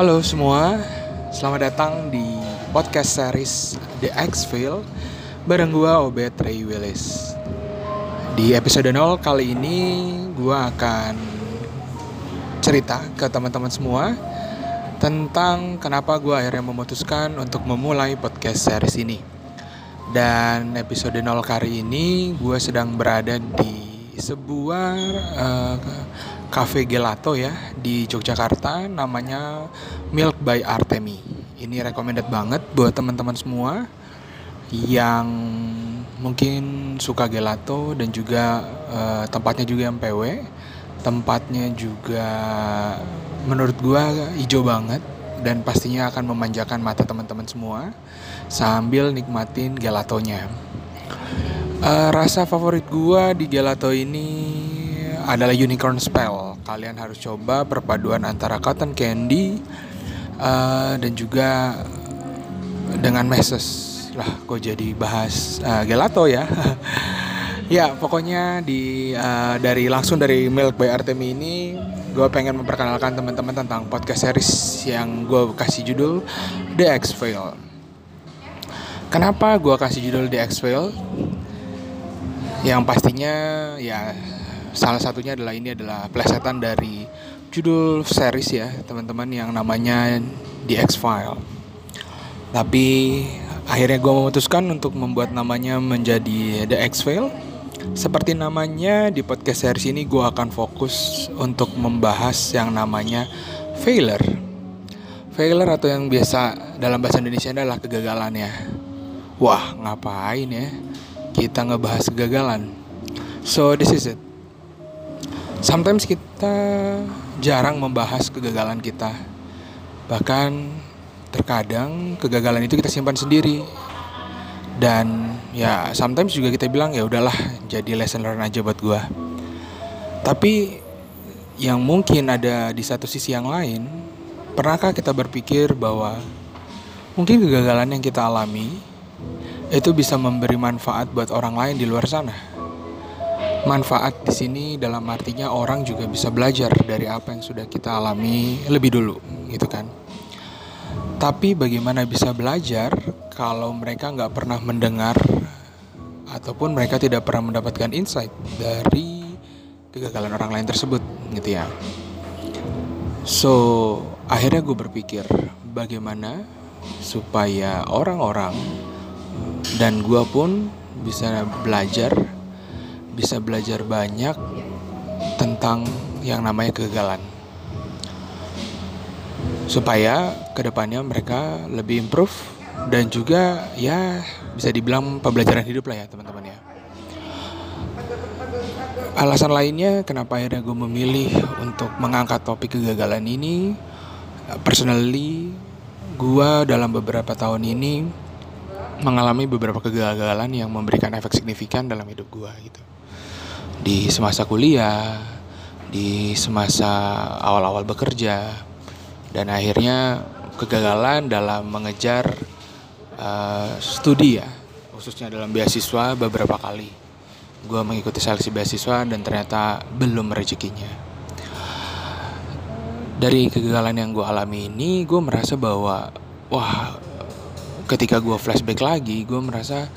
Halo semua, selamat datang di podcast series The X-File bareng gua Obet Ray Willis. Di episode 0 kali ini gua akan cerita ke teman-teman semua tentang kenapa gua akhirnya memutuskan untuk memulai podcast series ini. Dan episode 0 kali ini gue sedang berada di sebuah uh, cafe gelato ya di Yogyakarta namanya Milk by Artemi. Ini recommended banget buat teman-teman semua yang mungkin suka gelato dan juga uh, tempatnya juga yang PW. Tempatnya juga menurut gua hijau banget dan pastinya akan memanjakan mata teman-teman semua sambil nikmatin gelatonya. Uh, rasa favorit gua di gelato ini adalah unicorn spell. Kalian harus coba perpaduan antara cotton candy uh, dan juga dengan meses. Lah, kok jadi bahas uh, gelato ya? ya, pokoknya di uh, dari langsung dari Milk by Artemi ini gue pengen memperkenalkan teman-teman tentang podcast series yang gue kasih judul The X File Kenapa gue kasih judul The X-File? Yang pastinya ya salah satunya adalah ini adalah plesetan dari judul series ya teman-teman yang namanya The X-File. Tapi akhirnya gue memutuskan untuk membuat namanya menjadi The X-File. Seperti namanya di podcast series ini gue akan fokus untuk membahas yang namanya failure. Failure atau yang biasa dalam bahasa Indonesia adalah kegagalan ya wah ngapain ya kita ngebahas kegagalan so this is it sometimes kita jarang membahas kegagalan kita. Bahkan terkadang kegagalan itu kita simpan sendiri. Dan ya sometimes juga kita bilang ya udahlah jadi lesson learn aja buat gua. Tapi yang mungkin ada di satu sisi yang lain pernahkah kita berpikir bahwa mungkin kegagalan yang kita alami itu bisa memberi manfaat buat orang lain di luar sana. Manfaat di sini dalam artinya orang juga bisa belajar dari apa yang sudah kita alami lebih dulu, gitu kan. Tapi bagaimana bisa belajar kalau mereka nggak pernah mendengar ataupun mereka tidak pernah mendapatkan insight dari kegagalan orang lain tersebut, gitu ya. So, akhirnya gue berpikir bagaimana supaya orang-orang dan gue pun bisa belajar bisa belajar banyak tentang yang namanya kegagalan. Supaya ke depannya mereka lebih improve dan juga ya bisa dibilang pembelajaran hidup lah ya teman-teman ya. Alasan lainnya kenapa akhirnya gue memilih untuk mengangkat topik kegagalan ini personally gue dalam beberapa tahun ini mengalami beberapa kegagalan yang memberikan efek signifikan dalam hidup gue gitu di semasa kuliah di semasa awal-awal bekerja dan akhirnya kegagalan dalam mengejar uh, studi ya khususnya dalam beasiswa beberapa kali. Gue mengikuti seleksi beasiswa dan ternyata belum rezekinya. Dari kegagalan yang gue alami ini gue merasa bahwa wah ketika gue flashback lagi gue merasa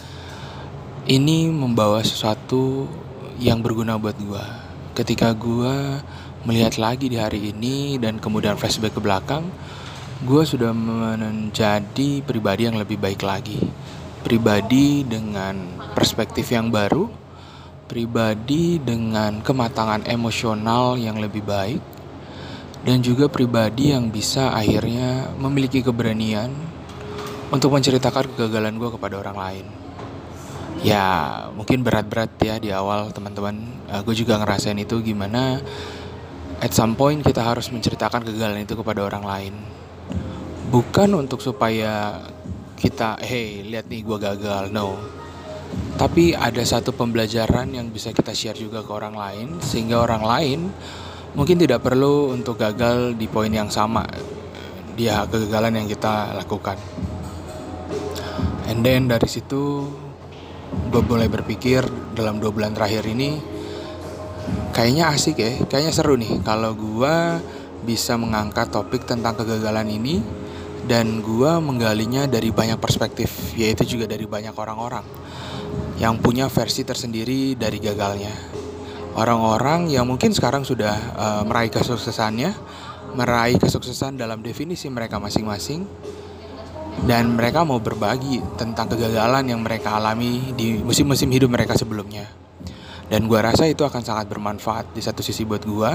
ini membawa sesuatu yang berguna buat gue ketika gue melihat lagi di hari ini dan kemudian flashback ke belakang gue sudah menjadi pribadi yang lebih baik lagi pribadi dengan perspektif yang baru pribadi dengan kematangan emosional yang lebih baik dan juga pribadi yang bisa akhirnya memiliki keberanian untuk menceritakan kegagalan gue kepada orang lain. Ya mungkin berat-berat ya di awal teman-teman. Uh, gue juga ngerasain itu gimana at some point kita harus menceritakan kegagalan itu kepada orang lain. Bukan untuk supaya kita, hey lihat nih gue gagal, no. Tapi ada satu pembelajaran yang bisa kita share juga ke orang lain sehingga orang lain mungkin tidak perlu untuk gagal di poin yang sama dia kegagalan yang kita lakukan. And then dari situ gue mulai berpikir dalam dua bulan terakhir ini kayaknya asik ya, kayaknya seru nih kalau gue bisa mengangkat topik tentang kegagalan ini dan gue menggalinya dari banyak perspektif, yaitu juga dari banyak orang-orang yang punya versi tersendiri dari gagalnya. Orang-orang yang mungkin sekarang sudah uh, meraih kesuksesannya, meraih kesuksesan dalam definisi mereka masing-masing, dan mereka mau berbagi tentang kegagalan yang mereka alami di musim-musim hidup mereka sebelumnya. Dan gue rasa itu akan sangat bermanfaat di satu sisi buat gue,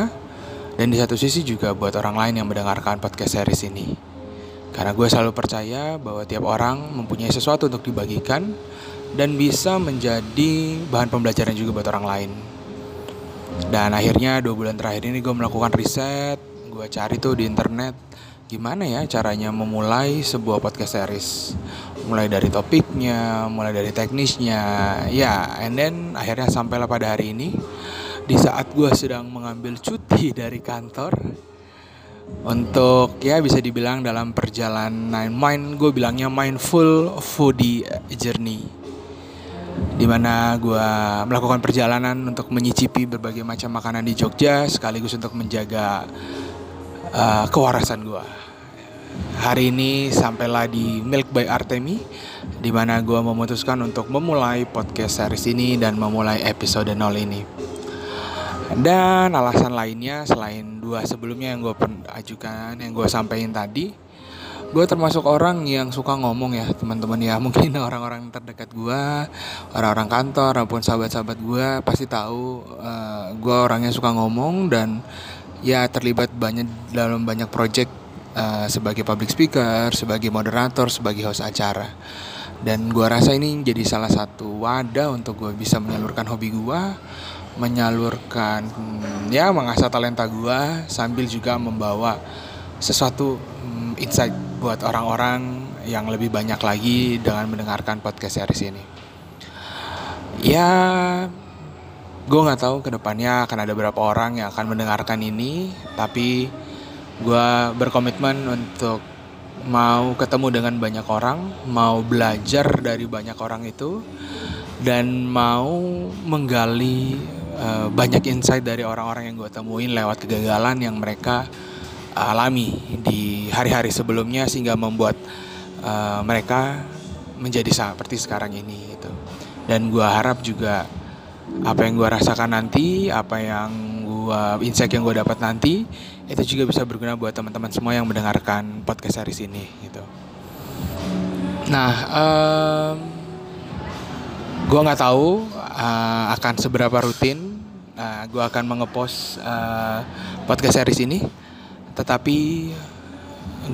dan di satu sisi juga buat orang lain yang mendengarkan podcast series ini. Karena gue selalu percaya bahwa tiap orang mempunyai sesuatu untuk dibagikan dan bisa menjadi bahan pembelajaran juga buat orang lain. Dan akhirnya dua bulan terakhir ini gue melakukan riset, gue cari tuh di internet gimana ya caranya memulai sebuah podcast series. Mulai dari topiknya, mulai dari teknisnya, ya, and then akhirnya sampailah pada hari ini di saat gue sedang mengambil cuti dari kantor untuk ya bisa dibilang dalam perjalanan mind gue bilangnya mindful foodie journey di mana gue melakukan perjalanan untuk menyicipi berbagai macam makanan di Jogja sekaligus untuk menjaga uh, kewarasan gue hari ini sampailah di Milk by Artemi di mana gue memutuskan untuk memulai podcast series ini dan memulai episode 0 ini. Dan alasan lainnya selain dua sebelumnya yang gue ajukan, yang gue sampaikan tadi, gue termasuk orang yang suka ngomong ya teman-teman ya. Mungkin orang-orang terdekat gue orang-orang kantor maupun sahabat-sahabat gue pasti tahu uh, eh, gue orangnya suka ngomong dan ya terlibat banyak dalam banyak project uh, sebagai public speaker sebagai moderator sebagai host acara dan gue rasa ini jadi salah satu wadah untuk gue bisa menyalurkan hobi gue menyalurkan hmm, ya mengasah talenta gue sambil juga membawa sesuatu hmm, insight buat orang-orang yang lebih banyak lagi dengan mendengarkan podcast series ini. Ya, gue nggak tahu ke depannya akan ada berapa orang yang akan mendengarkan ini, tapi gue berkomitmen untuk mau ketemu dengan banyak orang, mau belajar dari banyak orang itu, dan mau menggali uh, banyak insight dari orang-orang yang gue temuin lewat kegagalan yang mereka alami di hari-hari sebelumnya sehingga membuat uh, mereka menjadi seperti sekarang ini gitu. Dan gue harap juga apa yang gue rasakan nanti, apa yang gue insight yang gue dapat nanti itu juga bisa berguna buat teman-teman semua yang mendengarkan podcast series ini gitu. Nah, um, gue nggak tahu uh, akan seberapa rutin Nah, gue akan mengepost uh, podcast series ini, tetapi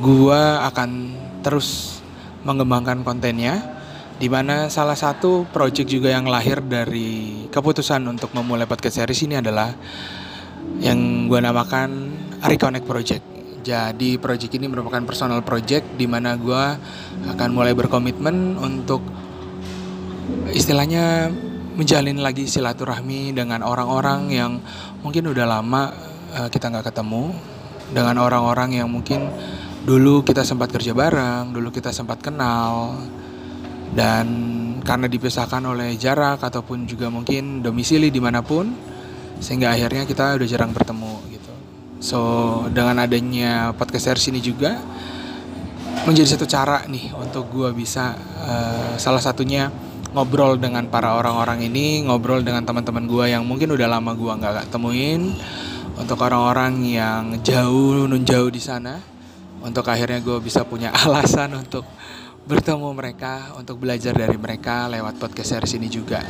gue akan terus mengembangkan kontennya, di mana salah satu project juga yang lahir dari keputusan untuk memulai podcast series ini adalah yang gue namakan Reconnect Project. Jadi project ini merupakan personal project di mana gue akan mulai berkomitmen untuk istilahnya menjalin lagi silaturahmi dengan orang-orang yang mungkin udah lama uh, kita nggak ketemu dengan orang-orang yang mungkin dulu kita sempat kerja bareng, dulu kita sempat kenal dan karena dipisahkan oleh jarak ataupun juga mungkin domisili di mana pun sehingga akhirnya kita udah jarang bertemu gitu. So dengan adanya podcast series ini juga menjadi satu cara nih untuk gue bisa uh, salah satunya ngobrol dengan para orang-orang ini, ngobrol dengan teman-teman gue yang mungkin udah lama gue nggak temuin, untuk orang-orang yang jauh nun jauh di sana, untuk akhirnya gue bisa punya alasan untuk bertemu mereka, untuk belajar dari mereka lewat podcast series ini juga.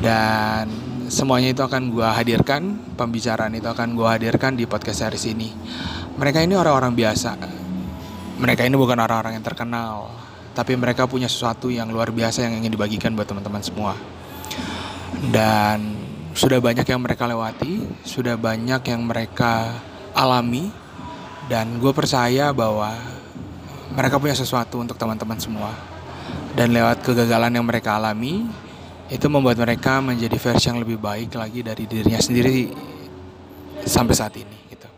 Dan semuanya itu akan gue hadirkan, pembicaraan itu akan gue hadirkan di podcast series ini. Mereka ini orang-orang biasa. Mereka ini bukan orang-orang yang terkenal tapi mereka punya sesuatu yang luar biasa yang ingin dibagikan buat teman-teman semua. Dan sudah banyak yang mereka lewati, sudah banyak yang mereka alami, dan gue percaya bahwa mereka punya sesuatu untuk teman-teman semua. Dan lewat kegagalan yang mereka alami, itu membuat mereka menjadi versi yang lebih baik lagi dari dirinya sendiri sampai saat ini. Gitu.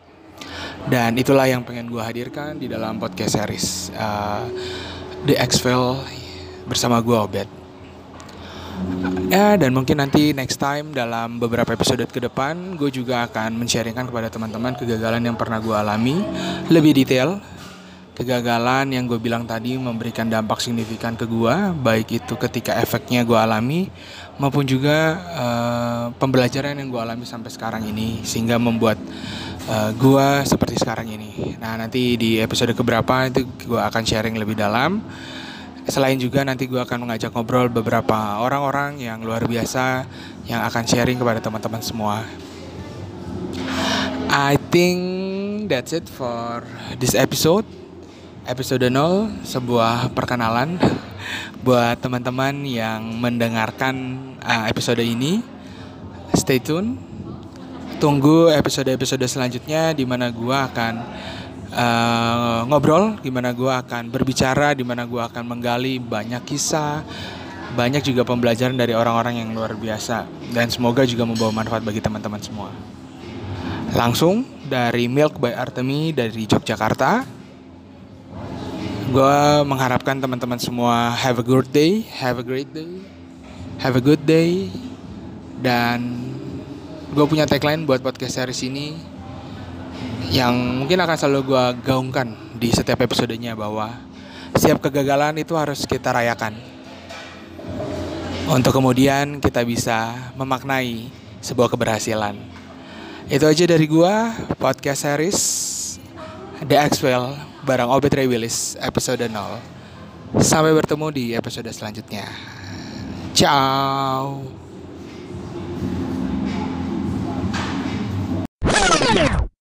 Dan itulah yang pengen gue hadirkan di dalam podcast series. Uh, The X-File bersama gue Obet. Ya dan mungkin nanti next time dalam beberapa episode ke depan gue juga akan men-sharingkan kepada teman-teman kegagalan yang pernah gue alami lebih detail kegagalan yang gue bilang tadi memberikan dampak signifikan ke gue baik itu ketika efeknya gue alami maupun juga uh, pembelajaran yang gue alami sampai sekarang ini sehingga membuat uh, gue seperti sekarang ini. Nah nanti di episode keberapa itu gue akan sharing lebih dalam. Selain juga nanti gue akan mengajak ngobrol beberapa orang-orang yang luar biasa yang akan sharing kepada teman-teman semua. I think that's it for this episode episode 0 sebuah perkenalan buat teman-teman yang mendengarkan uh, episode ini. Stay tune. Tunggu episode-episode selanjutnya di mana gua akan uh, ngobrol, di mana gua akan berbicara, di mana gua akan menggali banyak kisah, banyak juga pembelajaran dari orang-orang yang luar biasa dan semoga juga membawa manfaat bagi teman-teman semua. Langsung dari Milk by Artemi dari Yogyakarta gue mengharapkan teman-teman semua have a good day, have a great day, have a good day, dan gue punya tagline buat podcast series ini yang mungkin akan selalu gue gaungkan di setiap episodenya bahwa setiap kegagalan itu harus kita rayakan. Untuk kemudian kita bisa memaknai sebuah keberhasilan. Itu aja dari gue podcast series The Axwell barang Obet Ray Willis episode 0. Sampai bertemu di episode selanjutnya. Ciao.